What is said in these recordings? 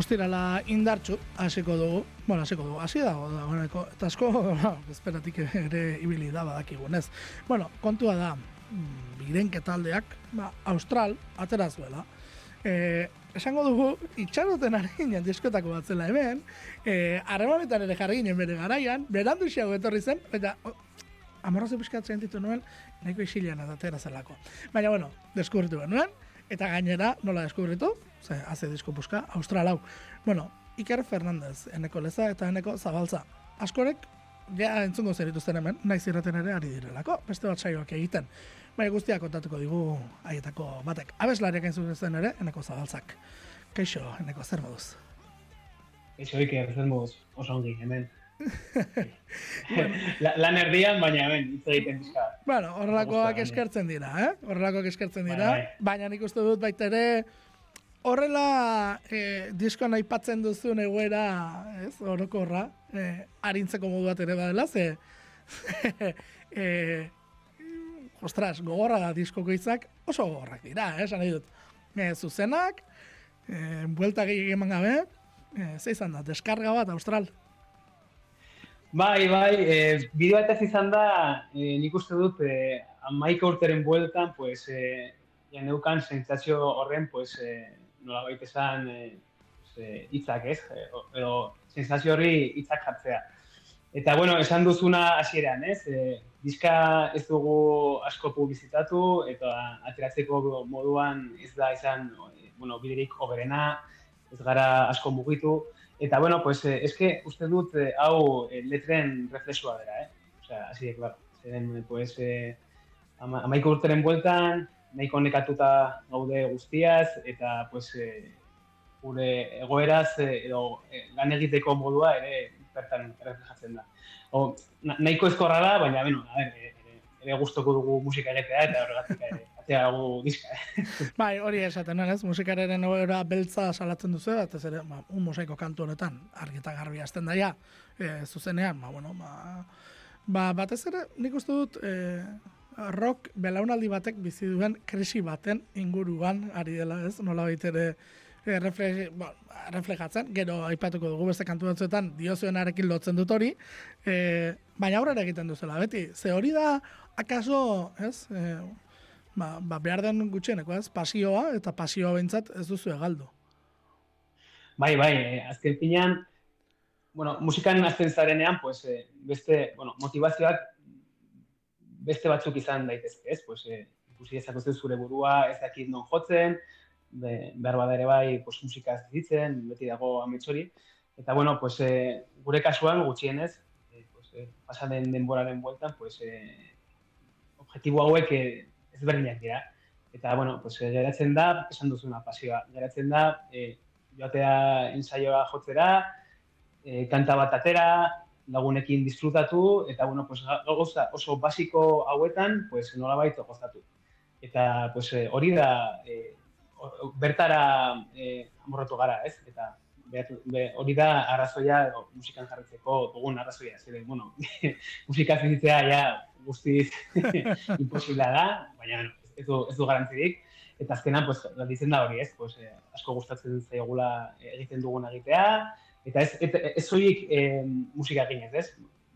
ostirala indartxu, hasiko dugu, bueno, hasiko dugu, hasi dago, da, bueno, eta asko, no, esperatik ere ibili da badakigunez. Bueno, kontua da, mm, birenke taldeak, ba, Austral, aterazuela. E, esango dugu, itxaroten ari diskotako bat zela hemen, e, harremanetan ere jarri ginen bere garaian, berandu xago etorri zen, eta amorrazo pixkatzen ditu nuen, nahiko isilean atera zelako. Baina, bueno, deskubritu nuen, eta gainera, nola deskubritu? Ze, haze disko puska, Austral hau. Bueno, Iker Fernandez, eneko leza eta eneko zabaltza. Askorek, ja entzungo zerituzten hemen, naiz irraten ere ari direlako, beste bat saioak egiten. Bai, guztiak kontatuko digu haietako batek. Abeslariak entzun zen ere, eneko zabaltzak. Kaixo, eneko zer moduz? Kaixo, Iker, zer moduz, oso ongi, hemen. la, lan erdian, baina hemen, hitz egiten bizka. Bueno, horrelakoak eskertzen dira, eh? Horrelakoak eskertzen dira, bai, bai. baina nik uste dut baita ere, horrela eh, diskoan aipatzen duzun egoera, ez, orokorra, eh, arintzeko modu bat ere badela, ze, eh, ostras, gogorra da diskoko izak, oso gogorrak dira, eh, esan dut. E, zuzenak, e, buelta gehi eman gabe, e, ze izan da, deskarga bat, austral. Bai, bai, e, bideo eta izan da, e, nik uste dut, e, amaika urteren bueltan, pues, e, jan eukan sentzazio horren, pues, e, nola baita esan, e, itzak, ez? edo, sentzazio horri itzak jartzea. Eta, bueno, esan duzuna hasieran, ez? E, diska ez dugu asko publizitatu, eta ateratzeko moduan ez da izan, bueno, biderik oberena, ez gara asko mugitu. Eta, bueno, pues, eh, eske uste dut eh, hau eh, letren reflexua dira, eh? Osea, así de claro. Zeren, pues, eh, ama, amaiko urteren bueltan, nahiko nekatuta gaude guztiaz, eta, pues, eh, gure egoeraz, eh, edo, eh, lan egiteko modua ere bertan erreflejatzen da. O, nahiko ezkorra da, baina, bueno, a ver, ere, gustoko dugu musika egitea eta horregatik ere atea dugu diska. bai, hori esaten, ez? Musikararen egoera beltza salatzen duzu, eta ere, ba, un mosaiko kantu honetan, argita garbi azten daia, e, zuzenean, ba, bueno, ba, ba, batez ere, nik uste dut, e, rock belaunaldi batek bizi duen krisi baten inguruan ari dela, ez? Nola baitere, e, refle, ba, reflejatzen, gero aipatuko dugu beste kantu batzuetan diozuenarekin lotzen dut hori, e, baina aurrera egiten duzela, beti, ze hori da, akaso, ez, e, ba, ba, behar den gutxieneko, ez, pasioa, eta pasioa bentsat ez duzu egaldu. Bai, bai, azken finean, bueno, musikan azten zarenean, pues, beste, bueno, motivazioak beste batzuk izan daitezke, ez, pues, e, ikusi ezakotzen zure burua, ez dakit non jotzen, be, behar bada ere bai pues, musika ez ditzen, beti dago ametsori. Eta, bueno, pues, e, gure kasuan gutxienez, e, pues, e, pasaden denboraren bueltan, pues, e, objektibo hauek e, ezberdinak dira. Eta, bueno, pues, e, geratzen da, esan duzuna pasioa, geratzen da, e, joatea ensaioa jotzera, e, kanta bat atera, lagunekin disfrutatu, eta, bueno, pues, gauza oso basiko hauetan, pues, nola baita gozatu. Eta, pues, hori da, e, bertara eh, amorratu gara, ez? Eta hori da arrazoia musikan jarritzeko dugun arrazoia. Zer, bueno, musika zizitzea ja guztiz imposibla da, baina ez, du, ez du garantzirik. Eta azkenan, pues, da hori, ez? Pues, eh, asko gustatzen zaigula egiten dugun egitea. Eta ez, ez, ez, zoik eh, musika ginez, ez?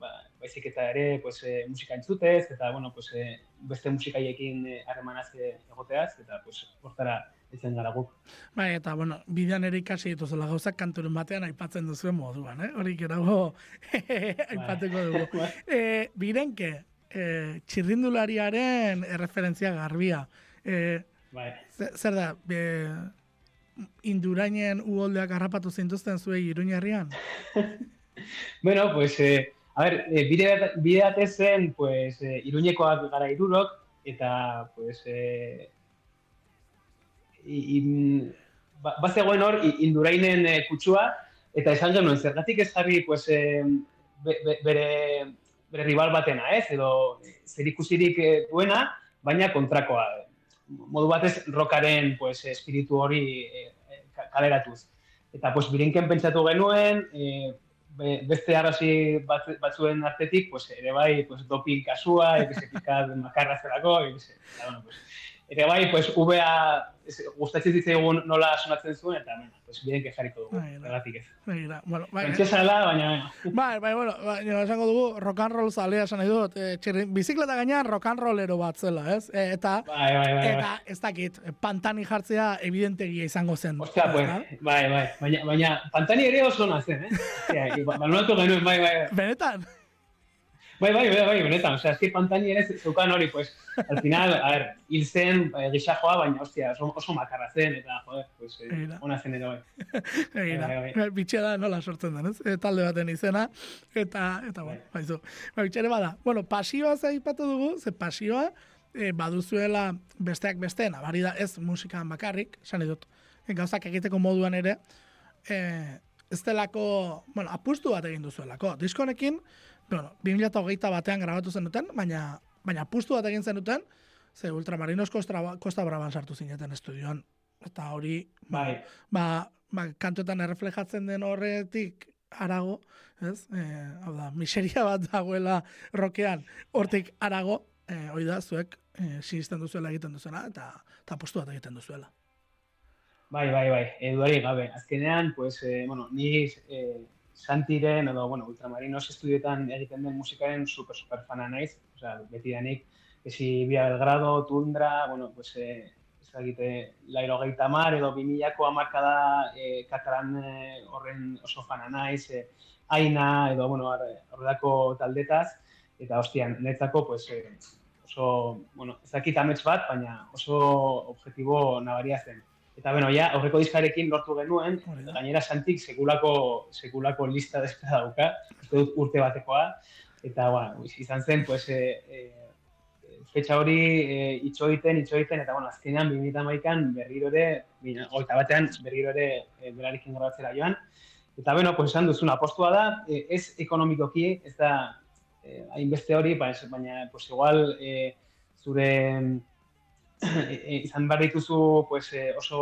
Ba, baizik eta ere pues, eh, musika entzutez, eta bueno, pues, eh, beste musikaiekin harremanaz eh, egoteaz, eta pues, hortara izan gara guk. Bai, eta, bueno, bidean ere ikasi dituzela gauzak kanturen batean aipatzen duzuen moduan, eh? Hori gerago aipatuko dugu. Bai. e, birenke, e, txirrindulariaren erreferentzia garbia. E, bai. Zer da, be, indurainen uholdeak harrapatu zintuzten zuei iruñarrian? bueno, pues, eh, a ver, eh, bide, bide zen, pues, eh, iruñekoak gara irurok, eta, pues, eh, in, ba, bazegoen hor indurainen e, kutsua, eta esan genuen, zergatik ez jarri pues, e, bere, bere rival batena, ez? Edo zer ikusirik eh, duena, baina kontrakoa. Modu batez, rokaren pues, espiritu hori e, kaleratuz. Eta pues, birinken pentsatu genuen, e, beste arrazi bat, batzuen artetik, pues, ere bai, pues, doping kasua, egize pikat makarra zerako, egize. Eta, bueno, pues, Eta bai, pues, UBA gustatzen zitzaigun nola sonatzen zuen, eta, bueno, pues, bien que jarriko dugu, erratik ez. Begira, bueno, bai. Entzesala, baina, Bai, bai, bueno, bai, esango dugu, rock and roll zalea esan nahi dut, e, txirri, bizikleta gainean rock and rollero bat zela, ez? E, eta, bai, bai, bai, eta, ez dakit, pantani jartzea evidentegia izango zen. Ostia, pues, bai, bai, baina, baina, pantani ere oso nazen, eh? Ostia, Manuelko genuen, bai, bai. Benetan? Bai, bai, bai, bai, benetan, osea, eski pantani ere zeukan hori, pues, al final, a ver, hil zen, eh, gisa joa, baina, ostia, oso, oso makarra zen, eta, joder, pues, eh, ona zen ere, bai. Egira, bai, bai. bitxea da nola sortzen den, ez? E, talde baten izena, eta, eta, bai, bai, zu. Ba, bitxere bada, bueno, pasioa zaipatu dugu, ze pasioa, e, baduzuela besteak beste, nabari da, ez musikan bakarrik, esan dut, e, gauzak egiteko moduan ere, e, ez delako, bueno, apustu bat egin duzuelako, diskonekin, bueno, 2008 batean grabatu zen baina, baina pustu bat egin zen ze Ultramarinos Costa, Costa Braban sartu zineten estudioan. Eta hori, ba, bai. ba, ba, kantuetan erreflejatzen den horretik arago, ez? E, hau da, miseria bat dagoela rokean, hortik arago, e, hori da, zuek e, sinisten duzuela egiten duzuela, eta, eta pustu bat egiten duzuela. Bai, bai, bai, eduari gabe. Azkenean, pues, eh, bueno, ni eh, Santiren, edo, bueno, Ultramarinos estudioetan egiten den musikaren super, super fana naiz. O sea, beti denik, esi Via Belgrado, Tundra, bueno, pues, eh, ez egite, lairo gehieta mar, edo bimilako amarkada eh, katalan eh, horren oso fana naiz, eh, aina, edo, bueno, horrelako taldetaz, eta hostian, netzako, pues, eh, oso, bueno, ez dakit amets bat, baina oso objetibo nabaria zen. Eta bueno, ja, aurreko diskarekin lortu genuen, gainera Santik sekulako sekulako lista de espera dauka, urte batekoa. Eta bueno, izan zen pues eh e, fecha hori eh itxoiten, itxoiten eta bueno, azkenean 2011an berriro ere, hogeita batean berriro ere e, berarekin grabatzera joan. Eta bueno, pues esan duzuna postua da, e, ez ekonomikoki, ez da hainbeste hori, baina pues igual eh zure izan behar dituzu pues, eh, oso,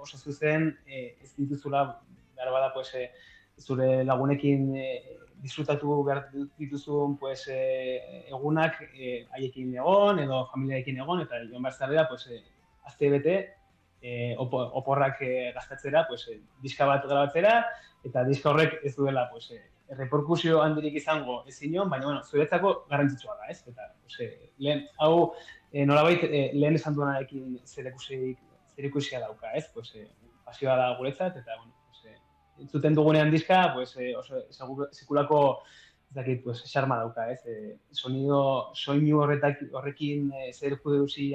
oso zuzen, eh, ez dituzula, behar bada, pues, eh, zure lagunekin eh, disfrutatu behar dituzun pues, eh, egunak eh, haiekin egon, edo familiaekin egon, eta joan behar zarela, pues, eh, azte bete, eh, oporrak eh, gastatzera, pues, eh, diska bat grabatzera, eta diska horrek ez duela, pues, eh, reperkusio handirik izango ez inon, baina, bueno, zuretzako garrantzitsua da, ez? Eta, pues, eh, lehen, hau, e, nolabait e, lehen esan duenarekin zer ikusia dauka, ez? Pues, e, pasioa da guretzat, eta, bueno, pues, e, entzuten dugunean dizka, pues, e, oso, sekulako, ez dakit, pues, xarma dauka, ez? E, sonido, soinu horretak, horrekin e, zer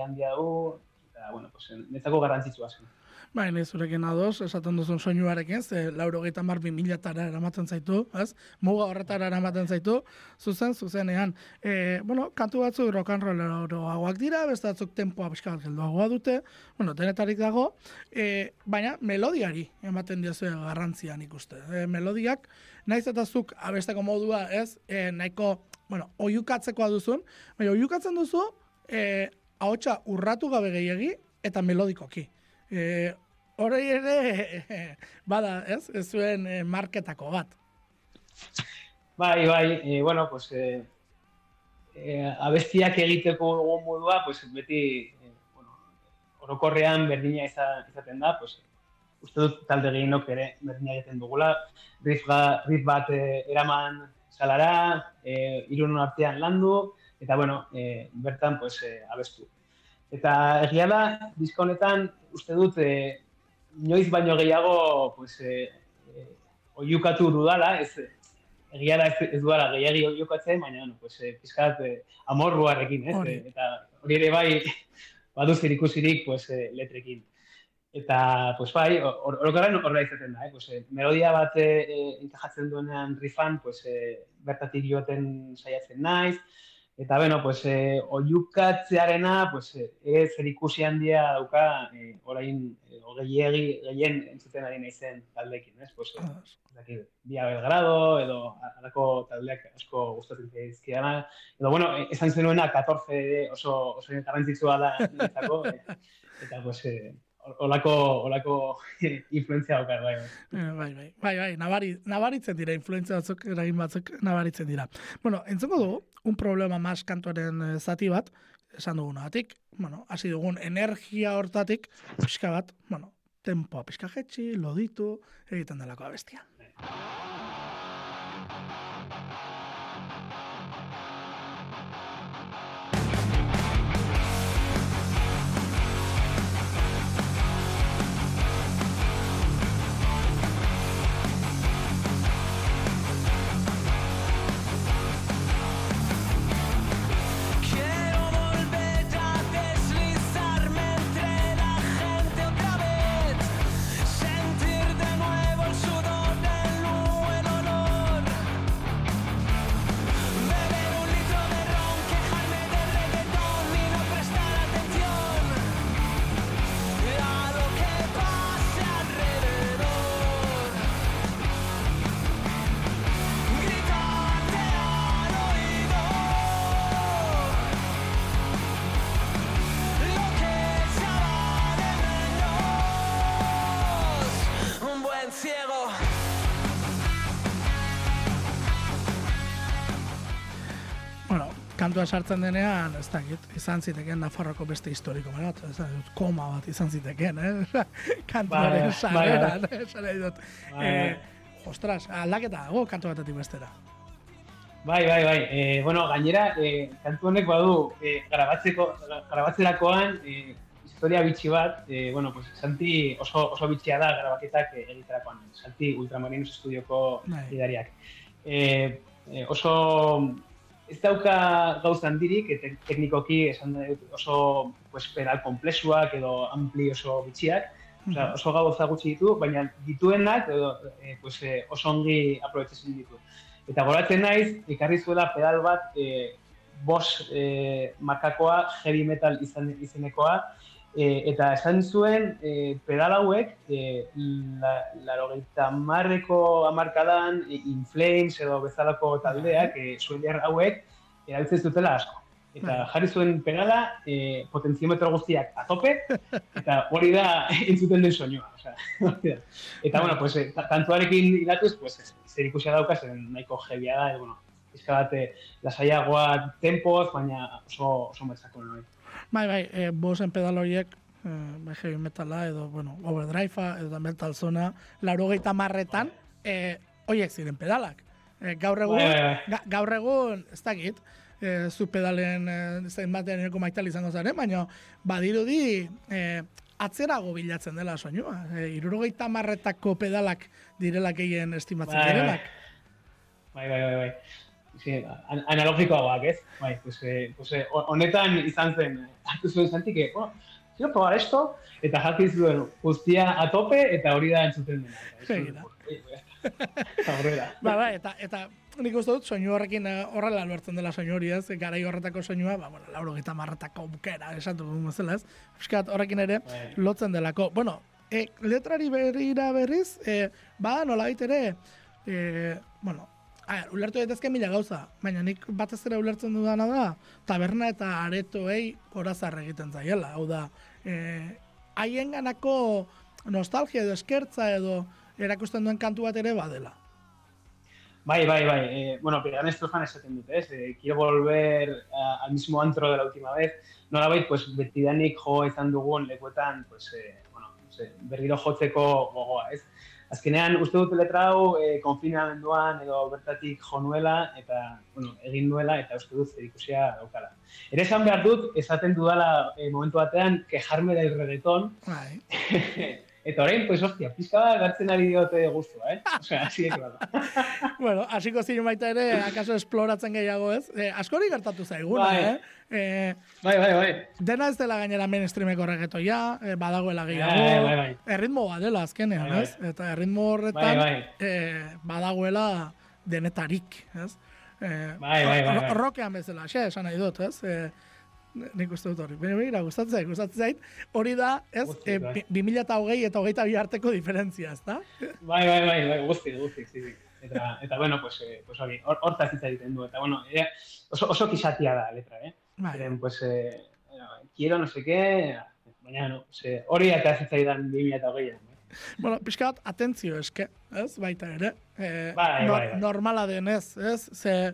handia du, eta, bueno, pues, netzako garrantzitsua zen. Bai, ne zurekin ados, esaten duzun soinuarekin, ze lauro gehieta mar tara eramaten zaitu, ez? Muga horretara eramaten zaitu, zuzen, zuzenean. E, bueno, kantu batzu rock and roll dira, beste batzuk tempoa pixka bat dute, bueno, denetarik dago, e, baina melodiari ematen diozu garrantzian ikuste. E, melodiak, naiz eta zuk abesteko modua, ez? E, nahiko, bueno, oiukatzekoa duzun, baina oiukatzen duzu, e, ahotsa urratu gabe gehiagi, eta melodikoki. E, hori ere, bada, ez? Ez zuen eh, marketako bat. Bai, bai, e, bueno, pues, e, e, abestiak egiteko dugun modua, pues, beti, e, bueno, orokorrean berdina izaten da, pues, uste dut talde gehienok ere berdina egiten dugula, riff, riff bat e, eraman salara, e, irun artean landu, eta, bueno, e, bertan, pues, e, abestu. Eta egia da, diskonetan, uste dut, e, inoiz baino gehiago pues, e, e, oiukatu dudala, ez, egia da ez, ez duela gehiagi oiukatzen, baina, bueno, pues, e, pizkat e, amorruarekin, ez? E, eta hori ere bai, badu zer ikusirik, pues, e, letrekin. Eta, pues, bai, orokorren horra izaten da, eh? pues, e, melodia bat e, enkajatzen duenean rifan, pues, e, bertatik joaten saiatzen naiz, Eta beno, pues eh oiukatzearena, pues eh zer ikusi handia dauka eh orain eh, ogeiegi gehien entzuten ari naizen taldeekin, ¿es? Pues eh, Via Belgrado edo alako taldeak asko gustatzen zaizkiana. Edo bueno, esan zenuena 14 oso oso garrantzitsua da niretzako, eh, eta pues eh olako, olako influenzia daukar, bai, bai. Bai, bai, bai, bai, nabari, nabaritzen dira, influenzia batzuk, eragin batzuk, nabaritzen dira. Bueno, entzuko dugu, un problema mas kantuaren eh, zati bat, esan dugunatik, bueno, hasi dugun energia hortatik, pixka bat, bueno, tempoa pixka jetxi, loditu, egiten delako abestia. Kantua sartzen denean, ez da, izan zitekeen Nafarroko beste historiko bat, ez da, koma bat izan zitekeen, eh? Kantuaren bai, sarreran, bai, bai. eh? dut. Bai, eh, ostras, aldaketa dago kantu batetik bestera. Bai, bai, bai. E, bueno, gainera, e, kantu honek badu, e, grabatzeko, grabatzerakoan, e, historia bitxi bat, e, bueno, pues, Santi oso, oso bitxia da grabaketak egiterakoan. Santi Ultramarinos Estudioko idariak. E, e, oso ez dauka gauza handirik, eta teknikoki esan oso pues, pedal komplexuak edo ampli oso bitxiak, Osa, oso gauza gutxi ditu, baina dituenak edo, e, pues, e, oso ongi aprobetxezen ditu. Eta goratzen naiz, ikarri zuela pedal bat, e, bos e, makakoa, heavy metal izan, izenekoa, E, eta esan zuen e, pedal hauek, e, la marreko amarkadan, e, Inflames edo bezalako taldeak, e, zuen hauek, erabiltzen zutela asko. Eta jarri zuen pedala, e, potenziometro guztiak a tope, eta hori da entzuten den soinua. O sea, eta, bueno, pues, tantuarekin idatuz, pues, zer ikusia daukaz, nahiko jebia da, e, bueno, izka bat, lasaiagoa tempoz, baina oso, oso metzako nahi. Bai, bai, e, bosen pedal horiek, e, bai, heavy metala edo, bueno, overdrive edo metal zona, lauro gehieta marretan, e, horiek ziren pedalak. E, gaur egun, bai, bai, bai. gaur egun, ez dakit, e, zu pedalen e, zain batean eroko maital izango zaren, baina badirudi e, atzerago bilatzen dela soinua. E, irurogeita marretako pedalak direlak egin estimatzen direnak. Bai, bai, bai, bai sí, analogikoagoak, ez? Bai, pues, eh, pues, eh, honetan izan zen, hartu zuen zantik, eh, bueno, quiero probar esto, eta jakin zuen guztia a tope, eta hori da entzuten dena. ba, ba, eta, eta nik uste dut, soinu horrekin eh, horrela lortzen dela soinu hori ez, garai horretako soinua, ba, bueno, lauro gita marratako bukera, esan dugu mazela ez, Euskat, horrekin ere, bai. lotzen delako. Bueno, e, letrari berrira berriz, e, ba, nola ere, e, bueno, A, ulertu daitezke mila gauza, baina nik batez ere ulertzen dudana da, taberna eta aretoei horazar egiten zaiela. Hau da, eh, haien ganako nostalgia edo eskertza edo erakusten duen kantu bat ere badela. Bai, bai, bai. Eh, bueno, Piran Estrofan esaten dut, ez? Eh, quiero volver a, al mismo antro de la última vez. Nola bai, pues, betidanik jo izan dugun lekuetan, pues, eh, bueno, no sé, berriro jotzeko gogoa, ez? Azkenean uste dut letra hau e, konfinamenduan edo bertatik jo nuela eta bueno, egin nuela eta uste dut ikusia daukala. Ere esan behar dut, esaten dudala e, momentu batean, kejarme da irredeton. Bai. Eta orain, pues, hostia, pizka da gartzen ari diote guztua, eh? O sea, así de claro. bueno, hasiko ziren baita ere, akaso esploratzen gehiago ez? Eh, askori gertatu zaiguna, bai. eh? Eh? Bai, bai, bai. Dena ez dela gainera mainstreameko regetoia, eh, badagoela gehiago. Bai, bai, bai. Erritmo badela azkenean, bai, bai. ez? Eta erritmo horretan bai, bai. Eh, badagoela denetarik, ez? Eh, bai, bai, bai, bai. Rokean bezala, xe, esan nahi dut, ez? Eh, nik uste dut hori. Bine, bine, gustatzen zait, gustatzen zait. Hori da, ez, e, bi mila eta hogei eta hogeita bi arteko diferentzia, ez da? Bai, bai, bai, bai, guzti, guzti, sí, sí. Eta, eta bueno, pues, eh, pues hori, hortaz hitz egiten du, eta bueno, e, oso, oso kisatia da letra, eh? Eren, pues, eh, quiero no sé qué, baina, no, hori eta ez zaidan bi mila eta hogeian, eh? Bueno, pixka bat, atentzio eske, ez, baita ere. Eh, bai, bai, bai. Normala denez, ez, ze,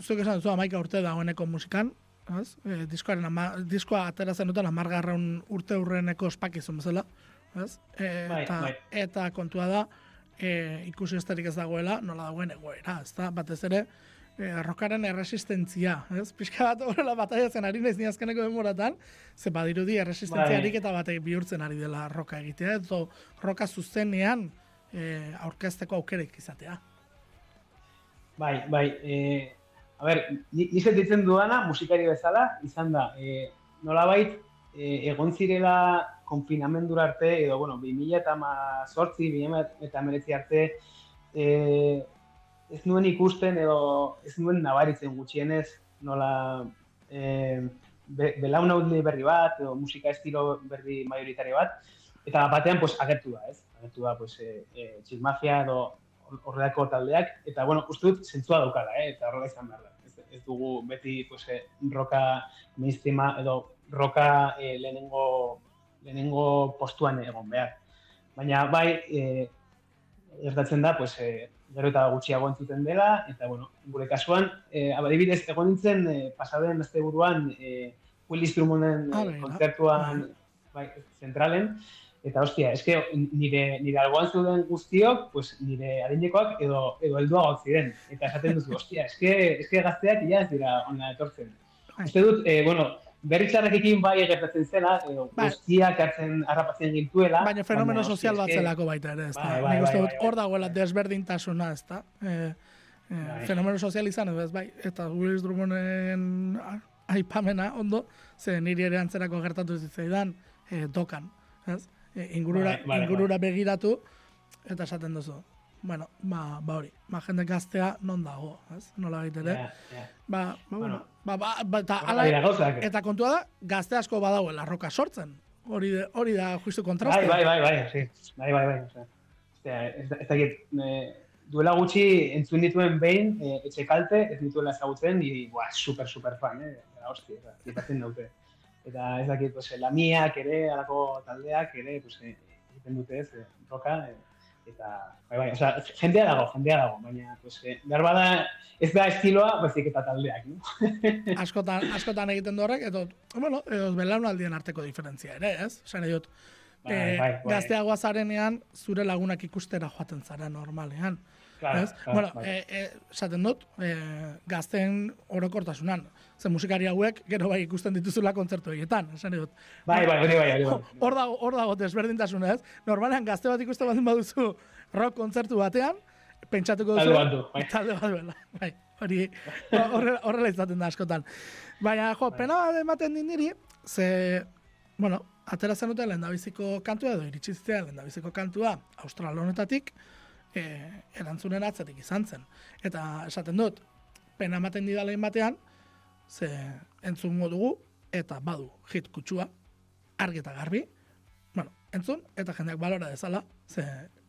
zuek esan zu amaika urte dagoeneko musikan, ez? E, diskoaren ama, diskoa atera zen duten amargarraun urte urreneko ospakizun bezala, ez? E, Bai, eta, bai. eta kontua da, e, ikusi esterik ez dagoela, nola dagoen egoera, ez da? Batez ere, e, rokaren erresistentzia, ez? Pixka bat horrela bataiatzen ari naiz ni azkeneko demoratan, ze badirudi erresistentziarik Bai. eta batek bihurtzen ari dela roka egitea, edo roka zuzenean e, aurkezteko aukerek izatea. Bai, bai. E, a ber, ni ni sentitzen dudana musikari bezala izan da, e, nolabait e, egon zirela konfinamendura arte edo bueno, 2018, 2019 arte e, ez nuen ikusten edo ez nuen nabaritzen gutxienez nola e, be, belaunaldi berri bat edo musika estilo berri mayoritario bat eta batean pues agertu da, ez? Agertu da pues e, e, Mafia edo horrelako taldeak, eta, bueno, uste dut zentzua daukala, eh? eta horrela izan behar da. Ez, ez dugu beti, pues, eh, roka mainstreama edo roka eh, lehenengo, lehenengo postuan egon behar. Baina, bai, eh, gertatzen da, pues, eh, gero eta gutxiago entzuten dela, eta, bueno, gure kasuan, eh, adibidez, egon nintzen, eh, pasaden azte buruan, eh, Willis Drummonden Ah, begira. kontzertuan, bai, zentralen, Eta hostia, eske nire nire alboan zeuden guztiok, pues nire adinekoak edo edo helduagoak ziren. Eta esaten duzu, hostia, eske eske gazteak ja ez dira ona etortzen. Bai. Uste dut, eh, bueno, berritxarrekin bai gertatzen zela, edo Bai. guztiak hartzen harrapatzen gintuela. Baina fenomeno sozial bat zelako baita ere, ez da? Bai, bai, bai, dut bai, hor dagoela bai. desberdintasuna, ez da? E, e, Bai. fenomeno sozial izan ez, bai. Eta Willis Drummonden aipamena ondo, ze niri ere antzerako gertatu zitzaidan e, dokan, ez? E, ingurura, Bai, bai, bai. ingurura begiratu, eta esaten duzu. Bueno, ba, ba hori, ba, jende gaztea non dago, ez? Nola ere. Ja, ja. Ba, ba, bueno, Bueno. ba, ba, ba, eta ala, eta kontua da, gazte asko badagoela roka sortzen. Hori, de, hori da justu kontrastea. Bai, bai, bai, bai, sí. Bai, bai, bai, osea. Ez da- ez dakit, eh, duela gutxi entzun dituen behin, eh, etxe kalte, ez dituela ezagutzen, ni, buah, super, super fan, eh? Eta, hostia, eta, flipatzen daute. Eta ez dakit, pues, lamiak ere, alako taldeak ere, pues, eh, egiten dute ez, eh, roka, eh, eta, bai, bai, osea, jendea dago, jendea dago, baina, pues, eh, behar bada, ez da estiloa, baizik eta taldeak, no? askotan, askotan egiten du horrek, edo, bueno, edo belaunaldien arteko diferentzia ere, ez? Esan dut, Bai, eh, bai, bai. gazteagoa zarenean, zure lagunak ikustera joaten zara normalean. Claro, ez? claro, bueno, bai. eh, esaten dut, eh, gazten orokortasunan, ze musikari hauek gero bai ikusten dituzula kontzertu egietan, esan dut. Bai, bai, hori bai, hori bai. Hor dago, hor dago desberdintasuna, ez? Normalean gazte bat ikusten baldin baduzu rock kontzertu batean, pentsatuko duzu. Talde bat bai. Talde bat bai. Hori, horrela, izaten da askotan. Baina, jo, Bai. pena ematen din niri, ze, bueno, atera zen duten lehendabiziko kantua edo iritsi zitzea lehendabiziko kantua Austral honetatik, e, erantzunen atzetik izan zen. Eta esaten dut, pena ematen didalein batean, ze entzungo dugu, eta badu hit kutsua, argi eta garbi, bueno, entzun, eta jendeak balora dezala, ze,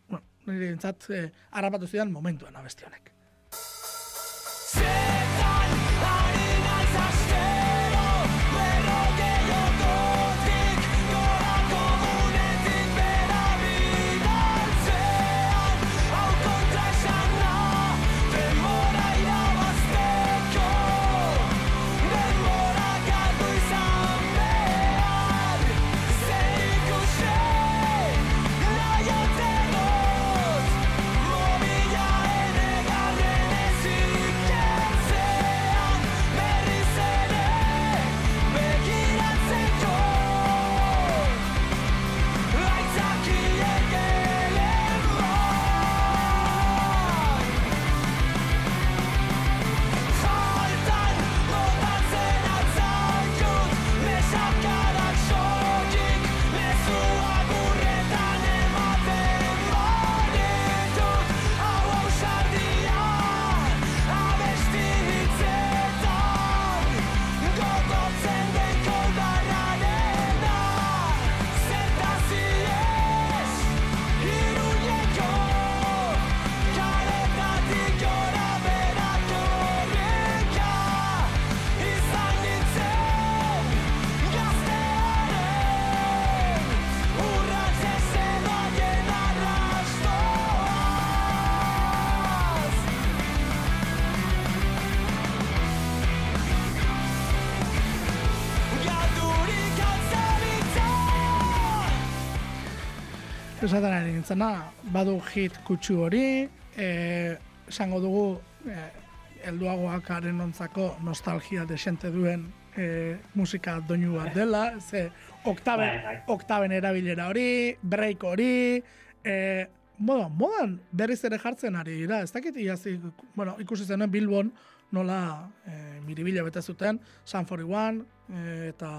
bueno, nire entzat, e, harrapatu zidan momentuan abesti honek. Esaten ari nintzena, badu hit kutsu hori, e, esango dugu, e, helduagoakaren ontzako nostalgia desente duen e, musika doinu bat dela, ze oktaben, Bai, bai. oktaben erabilera hori, break hori, e, moda, modan berriz ere jartzen ari dira, ez dakit iazi, bueno, ikusi zenuen Bilbon, nola e, miribila bete zuten, Sun 41, e, eta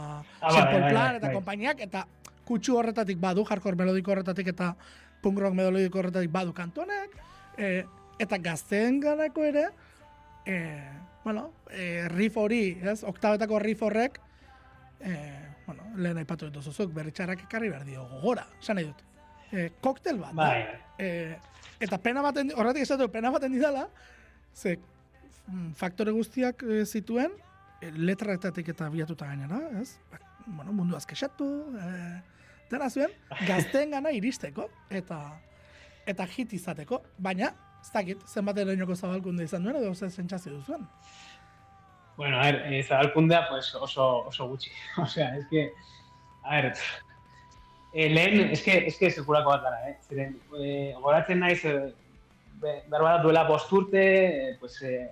bai, Simple bai, Plan, eta konpainiak, eta kutsu horretatik badu, hardcore melodiko horretatik, eta punk rock melodiko horretatik badu kantonek, e, eta gazteen ganako ere, e, bueno, e, riff hori, ez, oktabetako riff horrek, e, bueno, lehen aipatu dituzuzuk, berritxarrak ekarri behar dio gogora, esan nahi dut. E, koktel bat. Bai, E, eta pena baten, horretik esatu, pena baten didala, ze mm, faktore guztiak e, zituen, e, letratatik eta biatuta gainera, ez? Ba, bueno, mundu azkexatu, e, dena zuen, gazteen gana iristeko, eta eta hit izateko, baina, ez dakit, zenbat erainoko zabalkunde izan duen, edo zer sentsazio duzuen. Bueno, a ver, eh, zabalkundea pues oso, oso gutxi. O sea, es que, a ver, eh, lehen, es que, es que sekulako bat gara, eh? Ziren, eh, goratzen naiz, eh, be- behar bada duela bost urte, eh, pues, eh,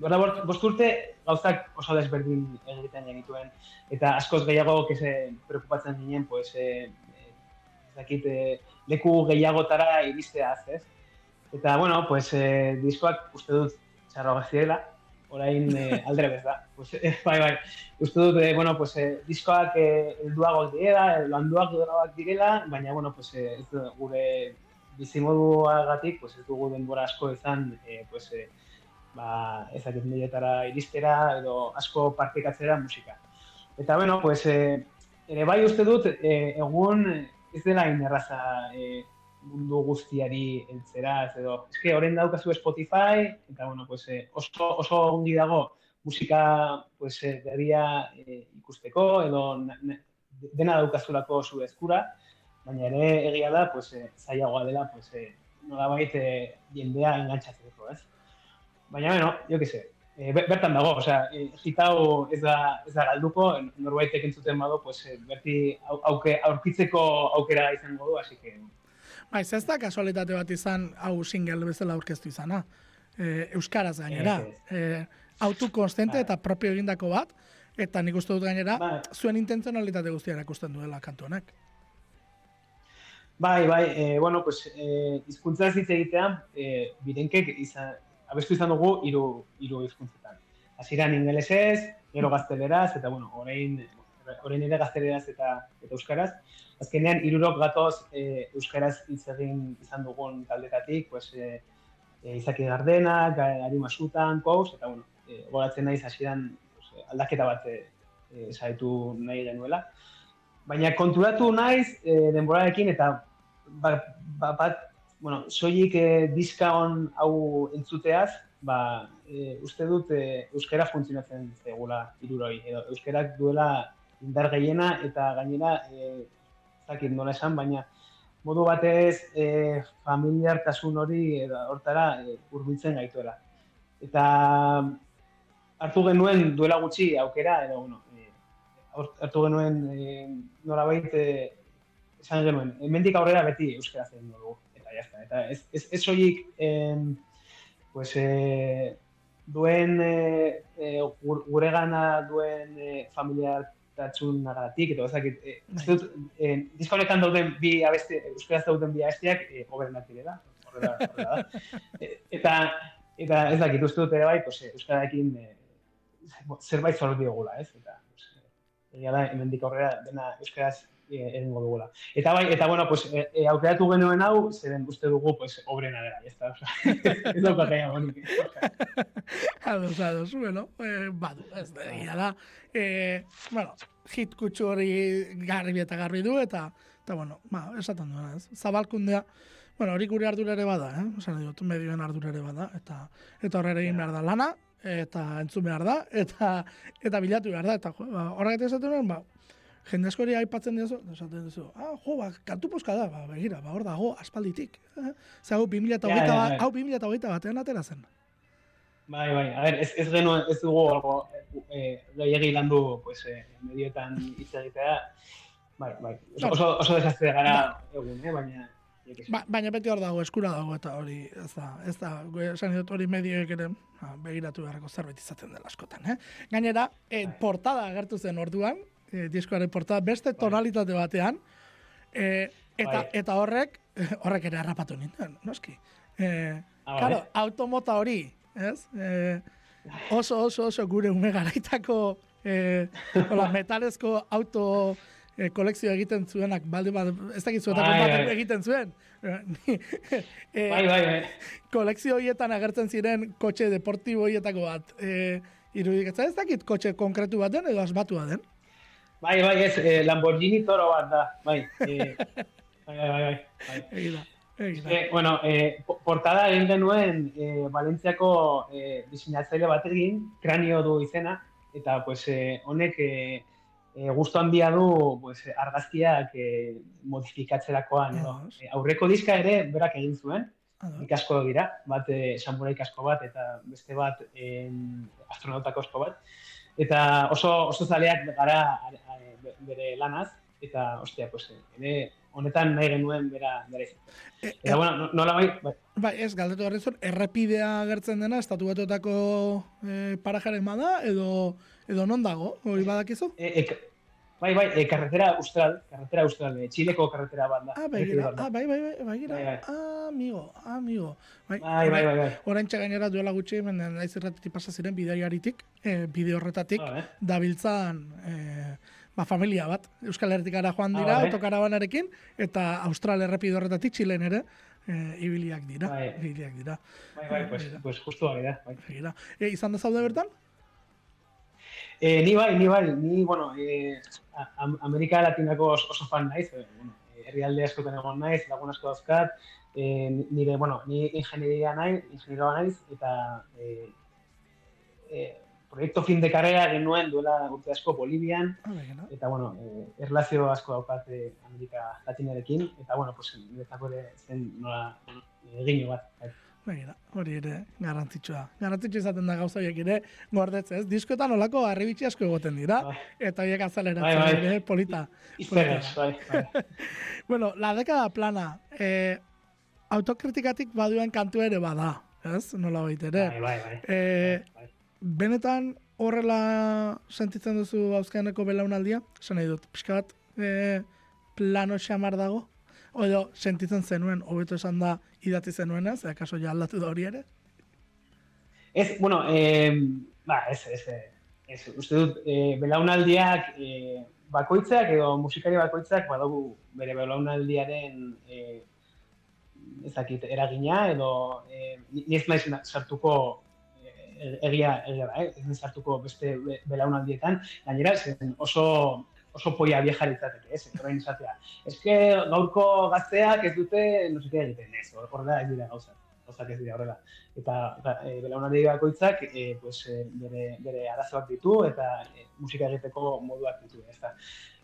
duela bost- urte gauzak oso desberdin egiten genituen, eta askoz gehiago kese preocupatzen ginen, pues, eh, ez dakit, eh, leku gehiagotara iristeaz, ez? Eta, bueno, pues, eh, diskoak uste dut txarroak zirela, orain eh, aldrebez da. Pues, eh, bai, bai, uste dut, eh, bueno, pues, eh, diskoak eh, helduagoak direla, landuak doragoak direla, baina, bueno, pues, eh, ez gure bizimoduagatik, pues, ez dugu denbora asko izan, eh, pues, eh, ba, ezakit miletara iristera, edo asko partekatzera musika. Eta, bueno, pues, eh, ere bai uste dut, eh, egun eh, ez dela inerraza eh, mundu guztiari heltzera, ez edo, eske orain daukazu Spotify, eta bueno, pues, eh, oso, oso ongi dago musika pues, eh, berria eh, ikusteko, edo na- na- dena daukazulako zure eskura, baina ere egia da, pues, eh, zailagoa dela, pues, eh, nolabait eh, jendea engantzatzeko, ez? Baina, bueno, jo eh, ber- bertan dago, osea, eh, hau ez da, ez da galduko, norbaitek entzuten bado, pues, eh, berti au- auke, aurkitzeko aukera izango du, así que, Bai, ez da kasualitate bat izan hau single bezala aurkeztu izana. E, Euskaraz gainera. E, autokonstante Bai. eta propio egindako bat, eta nik uste dut gainera, Bai. zuen intentzionalitate guztia erakusten duela kantu honek. Bai, bai, e, bueno, pues, e, izkuntza ez hitz egitean, e, birenkek izan, abestu izan dugu hiru hiru hizkuntzetan. Hasieran ingelesez, gero gazteleraz, eta bueno, orain, orain ere gazteleraz eta, eta euskaraz. Azkenean, hirurok gatoz e, euskaraz hitz egin izan dugun taldetatik, pues, e, e, Izaki Gardena, Ga- Ari Masutan, Kous, eta bueno, e, goratzen naiz hasieran pues, aldaketa bat e, e, saiatu nahi genuela. Baina konturatu naiz e, denborarekin eta ba, ba, bat, bueno, soilik e, diska on hau entzuteaz, ba, e, uste dut e, euskara funtzionatzen zegula hiruroi, edo euskarak duela indar gehiena eta gainera e, ez dakit nola esan, baina modu batez e, familiartasun hori edo hortara e, hurbiltzen gaituela. Eta hartu genuen duela gutxi aukera, edo, bueno, e, hartu genuen e, norabait e, esan genuen, hemendik aurrera beti euskaraz egin dugu, eta jazta. Eta ez, ez, ez soilik, em, pues, e, duen e, e, gur- guregana duen e, familiartasunagatik, eta ezakit, e, uste dut, e, honetan dauden bi abeste, euskaraz dauden bi abesteak e, hoberenak direla, horrela, horrela da. E, eta, eta ez dakit, uste dut ere bai, pues, e, euskararekin e, zerbait zor diogula, ez? Eta, pues, egia da, hemendik aurrera dena euskaraz egingo dugula. Eta bai, eta bueno, pues, e, e, aukeratu genuen hau, zeren uste dugu, pues, obrena dela, ez da, ez dauka gaia honik. Ados, ados, bueno, eh, badu, ez da, egia da. Eh, bueno, hit kutsu hori garbi eta garbi du, eta, eta bueno, ba, esaten duena, ez? Zabalkundea, bueno, hori gure ardura ere bada, eh? Osan dut, medioen ardura ere bada, eta, eta horrela egin behar da lana, eta entzun behar da, eta, eta bilatu behar da, eta ba, horregatik esaten duen, ba, jende askori aipatzen dizu, esaten dizu, ah, jo, ba, kantu poska da, ba, begira, ba, hor dago, aspalditik. Eh? Ze hau 2008 Ja, ja, ja. hau 2008 batean atera zen. Bai, bai, a ver, ez, ez genuen, ez dugu algo, e, gehiagi landu, pues, e, medioetan hitz egitea. bai, bai. Oso, oso, oso desastre gara egun, eh, baina... Ba, baina beti hor dago, eskura dago, eta hori, ez da, ez da, esan dut hori medioek ere, ba, begiratu beharreko zerbait izaten dela askotan, eh? Gainera, e, portada agertu zen orduan, e, diskoaren portada, beste tonalitate batean, e, eta, Bai. eta horrek, horrek ere harrapatu nintzen, noski. E, Ah, claro, bai. automota hori, ez? E, oso, oso, oso gure ume garaitako e, hola, metalezko auto e, kolekzio egiten zuenak, balde bat, ez dakit zuetako Bai, batek bai. egiten zuen. Ni, e, Bai, bai, bai. kolekzio horietan agertzen ziren kotxe deportibo horietako bat. E, irudikatzen ez dakit kotxe konkretu bat den edo asbatua den. Bai, bai, ez, eh, Lamborghini toro bat da, bai. Eh, bai, bai, bai, bai. Egia da, egia da. Eh, bueno, eh, po- portada egin genuen eh, Valentziako eh, diseinatzaile batekin, kranio du izena, eta pues, eh, honek eh, eh, gustu handia du pues, argazkiak eh, modifikatzerakoan. edo. Eh, aurreko diska ere berak egin zuen, ikasko dira, bat eh, samurai kasko bat eta beste bat eh, astronauta kasko bat. Eta oso, oso zaleak gara bere lanaz, eta, ostia, pues, eh, ere honetan nahi genuen bera, bera izan. E, Eta, bueno, no- nola bai, bai, Bai, ez, galdetu behar dizut, errepidea agertzen dena, estatu batuetako e, parajaren bada, edo, edo non dago, hori badakizu? e, e, bai, bai, e, carretera austral, carretera austral, e, Txileko carretera bat da. Ah, da. ah, bai, bai, bai, begira. Bai, bai. Ah, amigo, ah, amigo. Bai, Bai, bai, bai, bai. Orain gainera duela gutxi, hemen naiz erratitik pasa ziren bidaiaritik, e, bide horretatik, Ah, eh? dabiltzan e, ba, familia bat. Euskal Herritikara joan Ah, dira, bai. autokarabanarekin, eta Austral errepide horretatik Txilen ere e, ibiliak dira. Bai. Ibiliak dira. Bai, bai, pues, pues justu bai da. Bai. Begira. E, izan da zaude bertan? E, ni bai, ni bai, ni, bueno, e, Am- Amerika Latinako oso, fan naiz, e, bueno, herrialde askotan egon naiz, lagun asko dauzkat, e, nire, bueno, ni ingenieria naiz, ingenieroa naiz, eta e, e, proiektu fin de carrera genuen duela urte asko Bolivian, Ah, begira. eta bueno, eh, erlazio asko daukat eh, Amerika Latinarekin, eta bueno, pues, niretzako ere zen nola egin bat. bai. Begira, hori ere garrantzitsua. Garrantzitsua izaten da gauza horiek ere gordetze, ez? Diskoetan olako harribitxi asko egoten dira, Bai. eta horiek azaleratzen Bai, bai. ere polita. Izteres, bai, bai. Bueno, la década plana, eh, autokritikatik baduen kantu ere bada, ez? Nola baita ere. Bai, bai, bai. Eh, bai. Benetan horrela sentitzen duzu hauzkaneko belaunaldia? Esan nahi dut, pixka bat eh, plano xamar dago? O edo sentitzen zenuen, hobeto esan da idatzi zenuenez, akaso ja aldatu da hori ere? Ez, bueno, eh, ba, ez, ez, eh, ez, uste dut, eh, belaunaldiak eh, bakoitzak edo musikari bakoitzak badugu bere belaunaldiaren eh, ez dakit, eragina edo eh, ez naiz na- sartuko eh, egia, egia da, eh? ez naiz sartuko beste be- belaunaldietan, gainera oso oso poia vieja litzateke, ez? Orain esatea. Eske gaurko gazteak ez dute, no sé egiten, ez, hor hor da ez dira gauzak. Gauzak ez dira horrela. Eta e, belaunaldi bakoitzak e, pues, e, bere, bere arazoak ditu eta e, musika egiteko moduak ditu, ez da.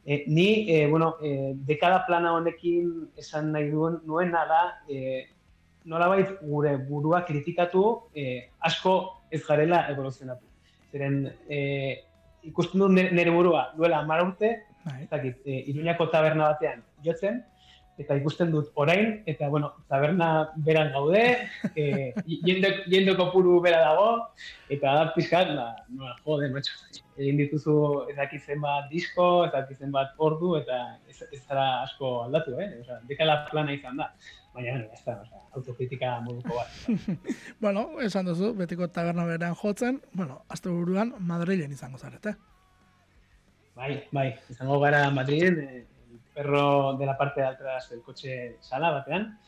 E, ni, e, bueno, e, dekada plana honekin esan nahi duen nuena da, e, nolabait gure burua kritikatu e, asko ez garela evoluzionatu. Zeren, e, ikusten dut nire burua duela hamar urte, Bai. ez dakit, e, Iruñako taberna batean jotzen, eta ikusten dut orain, eta bueno, taberna beran gaude, e, jende, jende kopuru bera dago, eta da pizkat, ba, nola, jode, macho, egin dituzu ez dakit zenbat disko, ez dakit zenbat ordu, eta ez, ez zara asko aldatu, eh? Osa, dekala plana izan da. Baina, bueno, ez da, osa, autokritika moduko bat. Bueno, esan duzu, betiko taberna berean jotzen, bueno, azte buruan Madrilen izango zarete. Bai, bai, izango gara Madriden, eh, el perro de la parte de atrás del coche sala batean.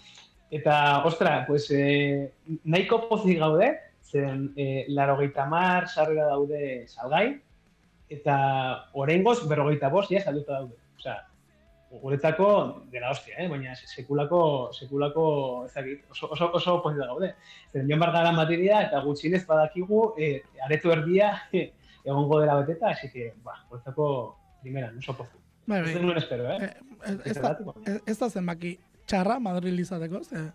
Eta, ostra, pues, eh, nahiko pozik gaude, zen eh, larogeita mar sarrera daude salgai, eta orengoz berrogeita bost, ja, salduta daude. Osea, guretzako dela hostia, eh? baina sekulako, sekulako ezagit, oso, oso, oso pozik gaude. Zen, joan bar gara Madrida eta gutxinez badakigu eh, aretu erdia egongo dela beteta, así que, ba, guretzako primera, oso pozik. Bai, Ez bai. nuen espero, eh? Eh, ez, ez, da, ez, da zenbaki txarra Madril izateko, ze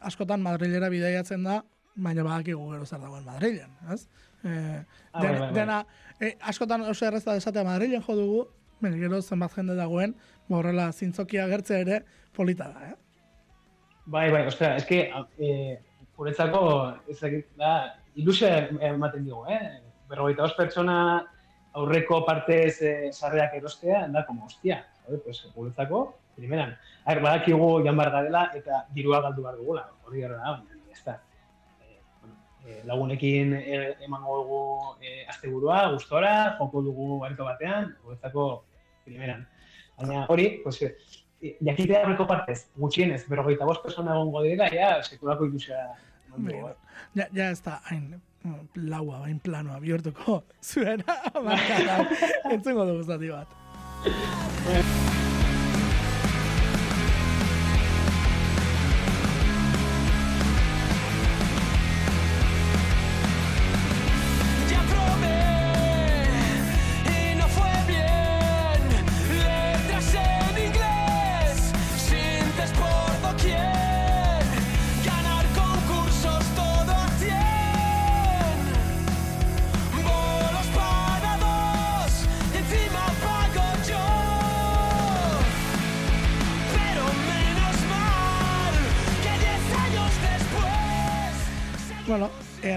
askotan Madrilera bidaiatzen da, baina badakigu gero zer dagoen Madrilen, ez? Eh, Ah, den- bai, bai, bai. Dena, eh, askotan oso errez da esatea Madrilen jo dugu, baina gero zenbat jende dagoen, horrela zintzokia agertzea ere polita da, eh? Bai, bai, ostra, eske, eh, guretzako, ez dakit, da, ilusia ematen digu, eh? Berrogeita os pertsona aurreko partez eh, sarreak erostea, da, como, hostia, joder, pues, guretzako, primeran. A ver, badakigu jan bar garela eta dirua galdu behar dugula, hori gara da, baina, ez da. Eh, bueno, eh, lagunekin eh, emango dugu eh, asteburua, gustora, joko dugu areto batean, guretzako primeran. Baina hori, pues, eh, jakitea aurreko partez, gutxienez, berrogeita bost persona egongo direla, ja, sekulako ilusia. Ja, ja ez da hain mm, laua, hain planoa bihurtuko zuena markadan entzungo dugu zati bat.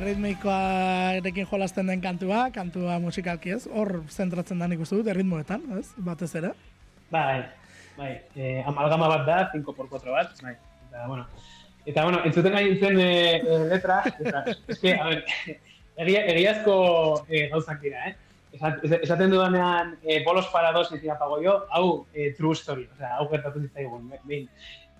erritmikoarekin jolasten den kantua, kantua musikalki ez, hor zentratzen da nik uste dut, erritmoetan, ez, batez ere. Bai, bai, eh, amalgama bat da, 5x4 bat, bai, eta, bueno, eta, bueno, entzuten nahi nintzen eh, eh, letra, eta, eske, a ver, egia, egiazko eh, gauzak dira, eh? Esat- es- Esaten dudanean, eh, bolos para dos pago yo, hau eh, true story, o sea, hau gertatu zitzaigun, be- behin.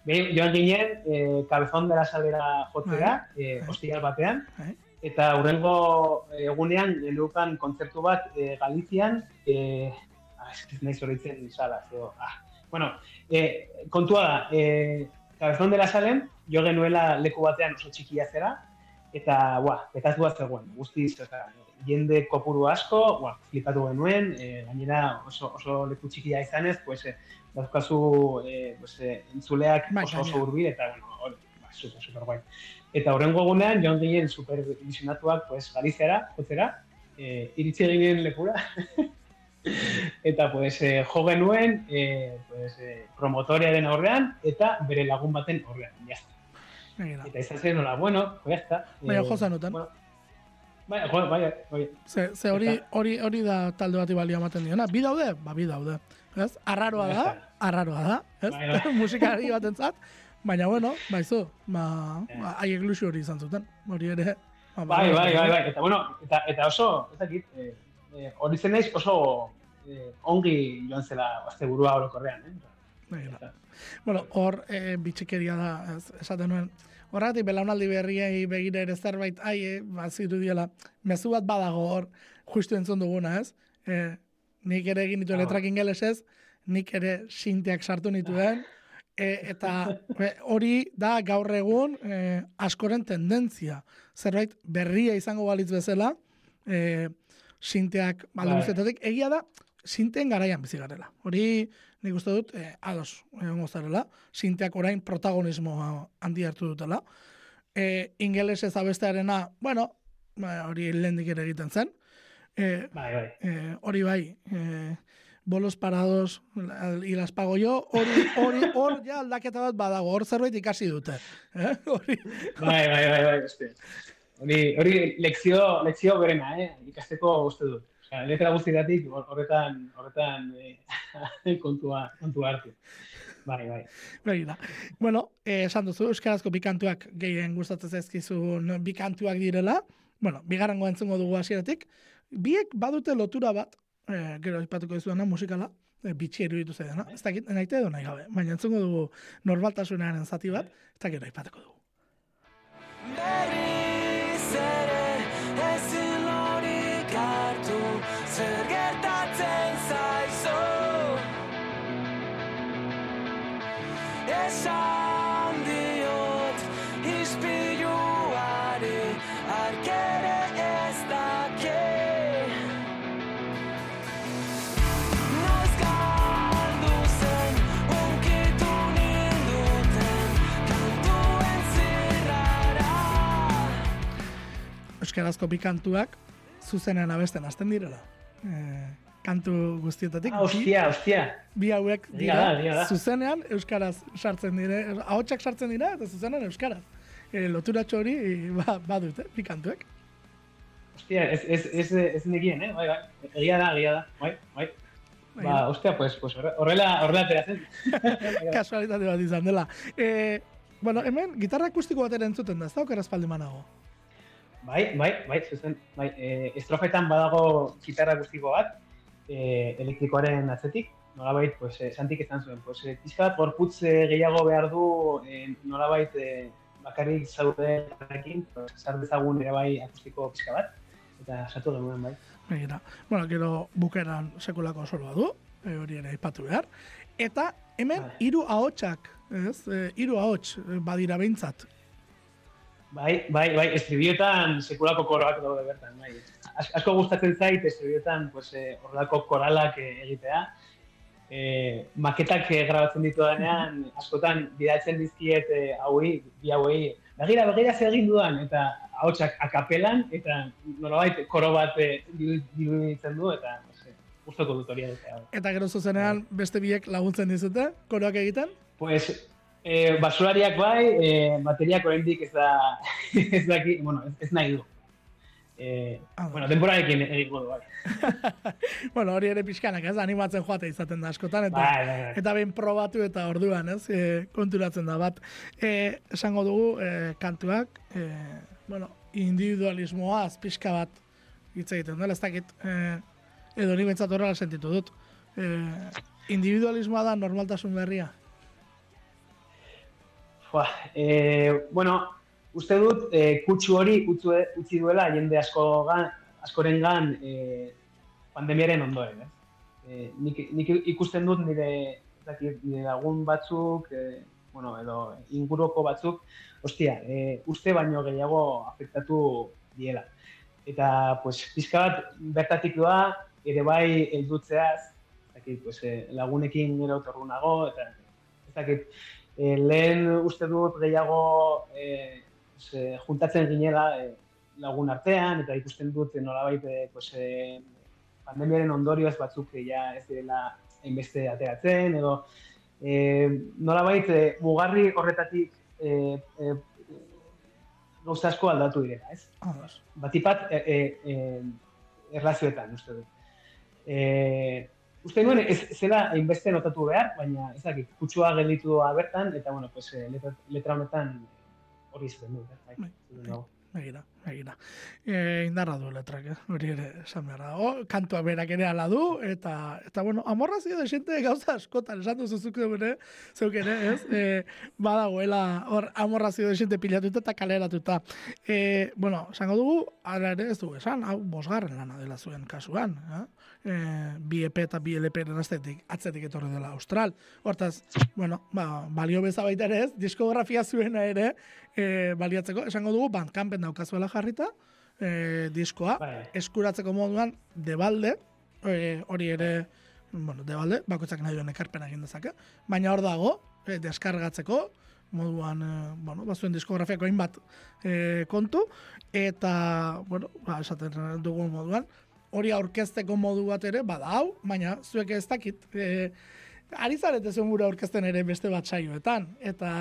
Behin, joan ginen, eh, cabezón de la salera jotzera, Bai. ostiral batean, Bai. Eta hurrengo egunean geneukan kontzertu bat eh, Galizian, eh, ah, ez nahi zoritzen sala, zeo, ah. Bueno, eh, kontua da, eh, Cabezón de la Salen, jo genuela leku batean oso txikia zera, eta, bua, petazua zegoen, guztiz, eta, jende kopuru asko, bua, flipatu genuen, eh, gainera oso, oso leku txikia izanez, pues, eh, dauzkazu eh, pues, eh, entzuleak Bai, oso oso hurbil, eta, bueno, hori, ba, super, super guai. Eta horrengo egunean, joan ginen super ilusionatuak, pues, Galiziara, jotzera, eh, iritsi ginen lekura, eta pues, eh, jo genuen eh, pues, eh, promotoriaren aurrean eta bere lagun baten aurrean. Begira. Eta izan zen nola, bueno, pues está. Baina jo zenuten. Bueno, bai, jo, bai, bai. Ze, ze hori, hori, hori da talde bati balio ematen diona. Bi daude? Ba, bi daude. Ez? Arraroa da, arraroa da, ez? Bai, bai. Musikari batentzat, baina bueno, baizu, ba, Eh. ba haiek ilusio hori izan zuten. Hori ere, ba, Bai, bai, bai, bai. Eta, bueno, eta, eta oso, ez dakit, eh, eh, hori zen naiz oso eh, ongi joan zela azte burua orokorrean, eh? Eta- Bueno, hor e, bitxikeria da, esaten nuen. Horregatik belaunaldi berriei begira ere zerbait ai, baziru diela, mezu bat badago hor, justu entzun duguna, ez? E, nik ere egin ditu Ah. letrak ingelesez, nik ere sinteak sartu nituen, e, eta e, hori da gaur egun e, askoren tendentzia. Zerbait berria izango balitz bezala, e, sinteak balde Bai. egia da, sinteen garaian bizi garela. Hori nik uste dut, eh, ados, egongo zarela, sinteak orain protagonismo handi hartu dutela. E, ingelesez abestearena, bueno, ba, hori lehendik ere egiten zen. E, Bai, bai. eh, hori bai, eh, bolos parados y las pago yo, hori, hori, hor ja aldaketa bat badago, hor zerbait ikasi dute. Eh? Hori, Bai, bai, bai, bai, beste. Hori, hori lekzio, lekzio berena, eh? Ikasteko uste dut. Osea, letra guztietatik hor- horretan, horretan eh, kontua, kontua hartu. Bai, bai. Begira. Bueno, eh, esan duzu, euskarazko bikantuak gehien gustatzen zaizkizun bikantuak direla. Bueno, bigarrengo entzungo dugu hasieratik. Biek badute lotura bat, eh, gero aipatuko dizuena musikala, eh, bitxi iruditu zaidana. Ez dakit, naite edo nahi gabe. Baina entzungo dugu normaltasunaren zati bat, eta gero aipatuko dugu. Euskarazko bikantuak zuzenean abesten hasten direla. Eh, kantu guztietatik. Ah, ostia, ostia. Bi, hauek dira, da, da. zuzenean euskaraz sartzen dire, ahotsak sartzen dira eta zuzenean euskaraz. E, loturatxo hori ba, badute, bi kantuek. Ostia, ez, ez, ez, ez nekien, eh? Bai, bai. Egia da, egia da. Bai, bai. Ba, ostia, pues, pues horre- horrela, horrela ateratzen. Kasualitate bat izan dela. E, bueno, hemen, gitarra akustiko bat ere entzuten da, ez da paldi manago. Bai, bai, bai, zuzen, bai, e, estrofetan badago gitarra guztiko bat, e, elektrikoaren atzetik, nolabait, pues, e, santik izan zuen, pues, e, pixka bat gorputz e, gehiago behar du, e, nolabait, e, bakarrik zaudeekin, pues, sar dezagun ere bai akustiko pixka bat, eta sartu genuen, bai. Begira. Bueno, gero bukeran sekulako soloa du, e, hori ere aipatu behar. Eta hemen hiru ahotsak, ez? E, hiru ahots e, badira behintzat. Bai, bai, bai, estribioetan sekulako koroak daude bertan, bai. As- Asko gustatzen zait estribioetan pues, eh, horrelako koralak eh, egitea. Eh, maketak eh, grabatzen ditudanean, askotan bidaltzen dizkiet eh, hauei, bi hauei, begira, begira zer egin dudan, eta ahotsak akapelan, eta nolabait koro bat eh, diruditzen du, eta gustoko dut hori. Eta gero zuzenean beste biek laguntzen dizute, koroak egiten. Pues, eh, basulariak bai, eh, bateriak oraindik ez da, ez daki, bueno, ez, ez nahi du. Eh, Ah, bueno, denborarekin egingo du, bai. Bueno, hori ere pixkanak, ez? Animatzen joate izaten da askotan, eta Bai, bai, bai. eta behin probatu eta orduan, ez? E, konturatzen da bat. E, esango dugu, e, kantuak, e, bueno, individualismoa pixka bat hitz egiten dela, ez dakit, e, edo ni bentsat horrela sentitu dut. E, individualismoa da normaltasun berria. Fua, eh, bueno, uste dut, eh, kutsu hori utzu, utzi duela jende asko gan, askorengan eh, pandemiaren ondoren, ez? Eh, nik, nik ikusten dut nire, nire lagun batzuk, eh, bueno, edo inguruko batzuk, ostia, eh, uste baino gehiago afektatu diela. Eta, pues, pizka bat bertatik doa, ere bai heldutzeaz, ez dakit, pues, eh, lagunekin gero torrunago, eta ez dakit, eh, lehen uste dut gehiago eh, pues, eh, juntatzen ginela eh, lagun artean, eta ikusten dut nolabait eh, pues, eh, pandemiaren ondorioz batzuk eh, ja ez direla hainbeste ateratzen, edo eh, nolabait eh, mugarri horretatik eh, eh, gauza asko aldatu direla, ez? Batipat e, e, e, erlazioetan, uste dut. E, uste nuen, ez zela hainbeste notatu behar, baina ez dakit, kutsua gelditu doa bertan, eta bueno, pues, eh, letra, letra honetan hori izaten dut, eh? Bai, bai, zure begira. E, indarra du letrak, eh? hori ere esan behar da. O, kantua berak ere ala du, eta, eta bueno, amorrazio de xente gauza askotan, esan duzu zuk ere, zeuk ere, ez? E, badagoela hor amorrazio de xente pilatuta eta kaleratuta. E, bueno, esango dugu, ara ere ez dugu esan, hau bosgarren lana dela zuen kasuan. Eh? E, bi EP eta bi LP eraztetik, atzetik etorri dela Austral. Hortaz, bueno, ba, balio beza baita ere ez, diskografia zuena ere, e, baliatzeko, esango dugu, bandcampen daukazuela jarrita, e, diskoa, Bai. eskuratzeko moduan, debalde, e, hori ere, bueno, debalde, bakoitzak nahi duen ekarpena egin dezake, baina hor dago, e, deskargatzeko, moduan, e, bueno, bazuen diskografiako hainbat e, kontu, eta, bueno, ba, esaten dugun moduan, hori aurkezteko modu bat ere, bada hau, baina zuek ez dakit, e, ari zarete gure aurkezten ere beste bat saioetan, eta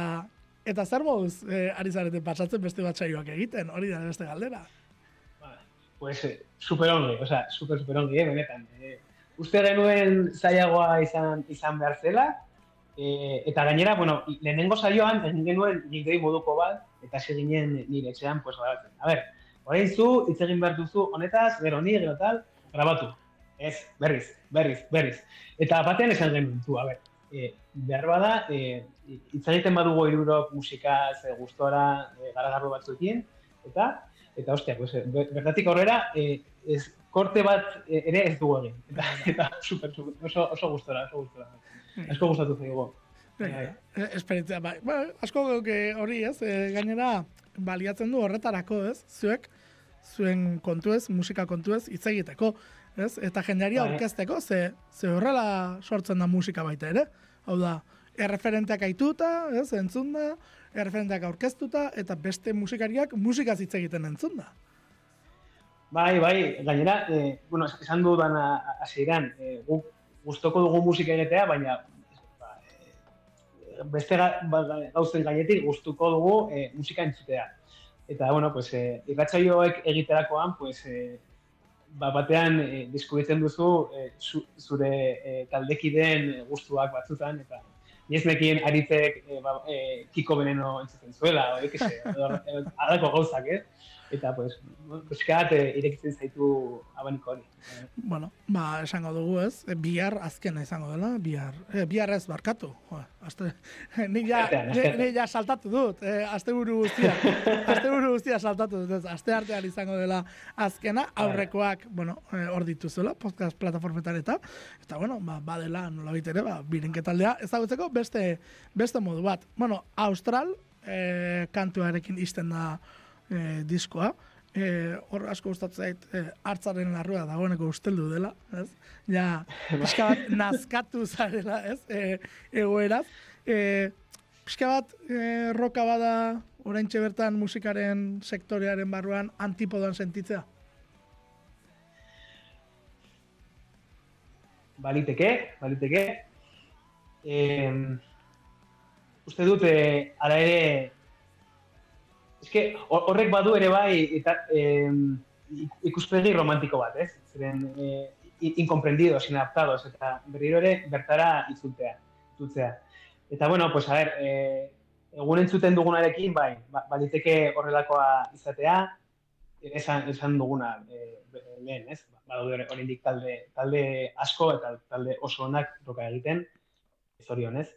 eta zer moduz e, ari zarete pasatzen beste bat saioak egiten, hori da beste galdera. Ba, Pues, eh, super ongi, o sea, super, super ongi, eh, benetan. Eh, uste genuen zailagoa izan, izan behar zela, eh, eta gainera, bueno, lehenengo saioan egin genuen gigdei moduko bat, eta hasi ginen nire etxean, pues, grabatzen. A ber, orain zu, hitz egin behar duzu honetaz, gero ni, gero tal, grabatu. Ez, berriz, berriz, berriz. Eta batean esan genuen, zu, a ber, eh, behar bada, eh, hitz egiten badugu irurok musikaz, eh, gustora, eh, garagarro batzuekin, eta eta ostia, pues, eh, ber- bertatik aurrera, eh, ez, korte bat eh, ere ez dugu egin. Eta, eta super, super, oso, oso gustora, oso gustora. Asko gustatu zaigu. Bai, bai. Eh, Esperientzia, bai. Ba, asko hori ez, e, gainera baliatzen du horretarako ez, zuek, zuen kontu ez, musika kontu ez, hitz egiteko, ez? Eta jendeari Bai. aurkezteko, ze, ze horrela sortzen da musika baita ere. Hau da, erreferenteak aituta, ez, entzun da, erreferenteak aurkeztuta, eta beste musikariak musikaz hitz egiten entzun da. Bai, bai, gainera, eh, bueno, es- esan dudan hasieran, eh, guk gustoko dugu musika egitea, baina ba, eh, beste ga, ba, ga- gauzen gainetik gustuko dugu eh, musika entzutea. Eta, bueno, pues, eh, irratsaioek egiterakoan, pues, eh, ba, batean eh, deskubritzen duzu eh, zu, zure eh, taldekideen gustuak batzutan, eta ni ez nekien aritzek eh, ba, eh, kiko beneno entzuten zuela, o, ekese, alako gauzak, eh? Eta, pues, buskat, eh, irekitzen zaitu abaniko hori. Eh, Bueno, ba, esango dugu ez, e, bihar azkena izango dela, bihar, e, bihar ez barkatu. Jo, aste, nik ja, ni, ja saltatu dut, e, asteburu guztia, asteburu guztia saltatu dut, ez, aste artean izango dela azkena, aurrekoak, bueno, e, hor dituzuela, podcast plataformetan eta, eta bueno, ba, badela nola ere, ba, birenketaldea, ezagutzeko beste, beste modu bat. Bueno, Austral, e, kantuarekin izten da e, diskoa, e, hor asko gustatzen zait e, hartzaren larrua dagoeneko usteldu dela, ez? Ja, pixka bat nazkatu zarela, ez? E, egoeraz. E, pixka bat e, roka bada oraintxe bertan musikaren sektorearen barruan antipodan sentitzea. baliteke, baliteke. Eh, uste dut, eh, ara ere, eske hor- horrek badu ere bai eta, eh, ikuspegi romantiko bat, ez? Ziren, eh, in- incomprendidos, inadaptados, eta berriro ere bertara itzultea, itzultzea. Eta, bueno, pues, a ver, eh, egun entzuten dugunarekin, bai, ba- baliteke horrelakoa izatea, esan, esan duguna eh, lehen, ez? Badaude oraindik talde, talde asko eta talde oso onak roka egiten, zorionez.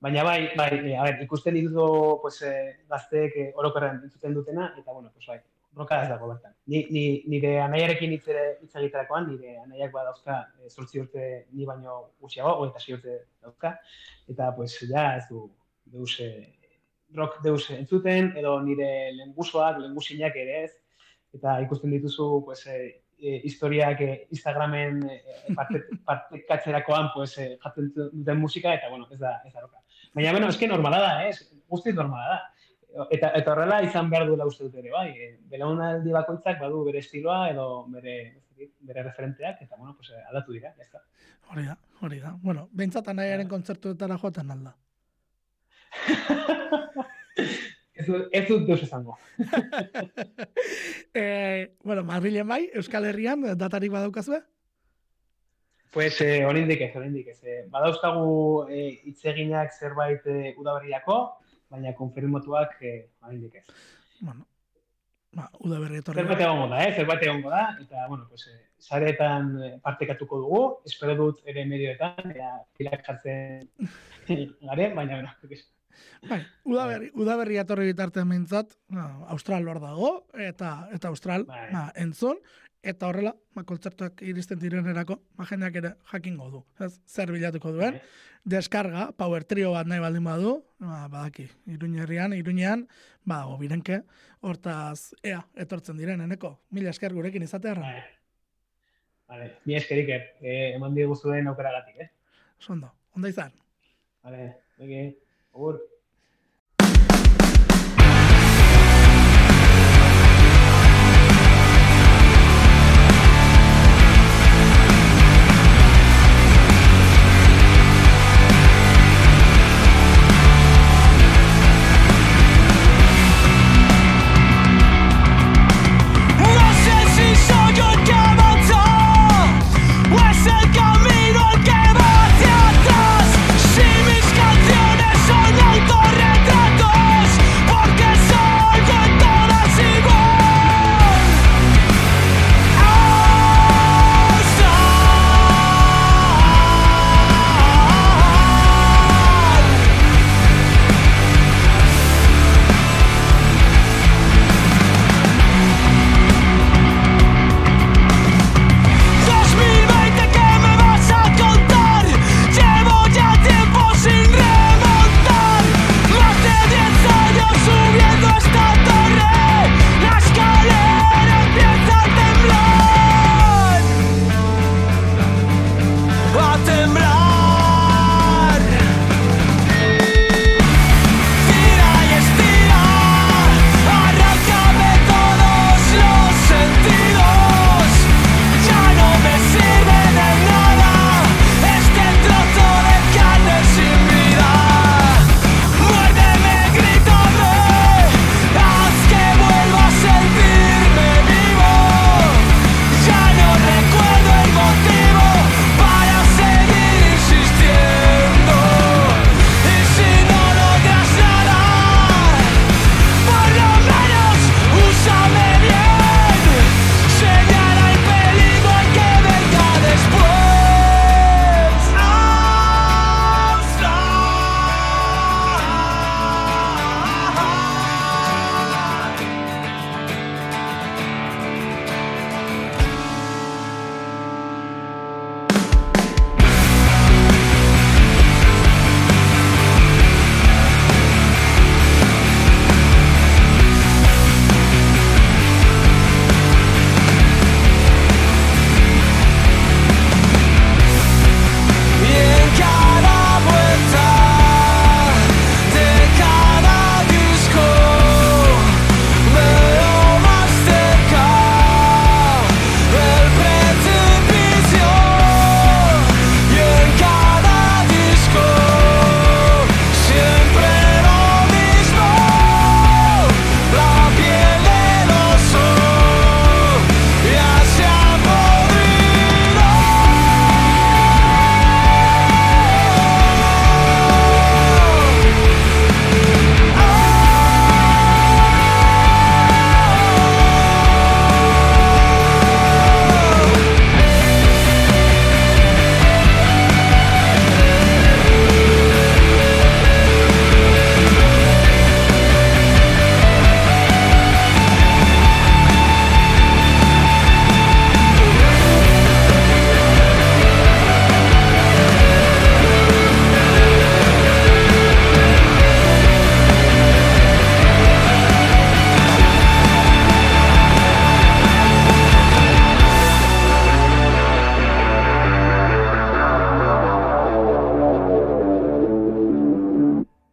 Baina bai, bai, eh, a ver, ikusten dituzu pues, eh, gazteek eh, orokorren entzuten dutena, eta bueno, pues, bai, roka ez dago bertan. Ni, ni, nire anaiarekin hitz egiterakoan, nire anaiak badauzka eh, zortzi urte ni baino gutxiago, hogeita sei urte dauzka, eta pues, ja ez du deus, eh, rock deus entzuten, edo nire lengusoak, lengusinak ere ez, eta ikusten dituzu pues, eh, eh, historiak eh, Instagramen eh, parte, partekatzerakoan pues, eh, jaten duten musika, eta bueno, ez da, ez da roka. Baina, bueno, eske normala da, ez? Guztiz normala da. Eta, eta horrela izan behar duela uste dut ere, bai. E, belaunaldi bakoitzak badu bere estiloa edo bere, bere referenteak, eta bueno, pues, eh, aldatu dira, ez da. Hori da, hori da. Bueno, behintzat anaiaren kontzertuetara joaten alda. ez, dut- ez dut deus esango. e, bueno, Madrilen bai, Euskal Herrian, datarik badaukazue? Pues eh, oraindik ez, oraindik ez. Eh, badauzkagu eh, hitzeginak zerbait eh, udaberriako, baina konfirmatuak eh, oraindik ez. Bueno, ba, udaberri etorri. Zerbait egongo da, eh? zerbait egongo da, eta, bueno, pues, eh, saretan eh, partekatuko dugu, espero dut ere medioetan, ea pilak jartzen garen, baina, bueno. Bai, udaberri, udaberri etorri bitartean behintzat, ba, Austral hor dago, eta eta Austral Bai. ba, entzun, eta horrela, ba, kontzertuak iristen direnerako, ba, jendeak ere jakingo du, ez? zer bilatuko duen. Deskarga, power trio bat nahi baldin badu, ba, badaki, iruñerrian, iruñean, ba, birenke, hortaz, ea, etortzen diren, eneko, mila esker gurekin izatearra. Vale. Vale, mi eskerik, eh, eman diguzuen aukeragatik, eh? Oso ondo, ondo izan. Vale, bege, agur.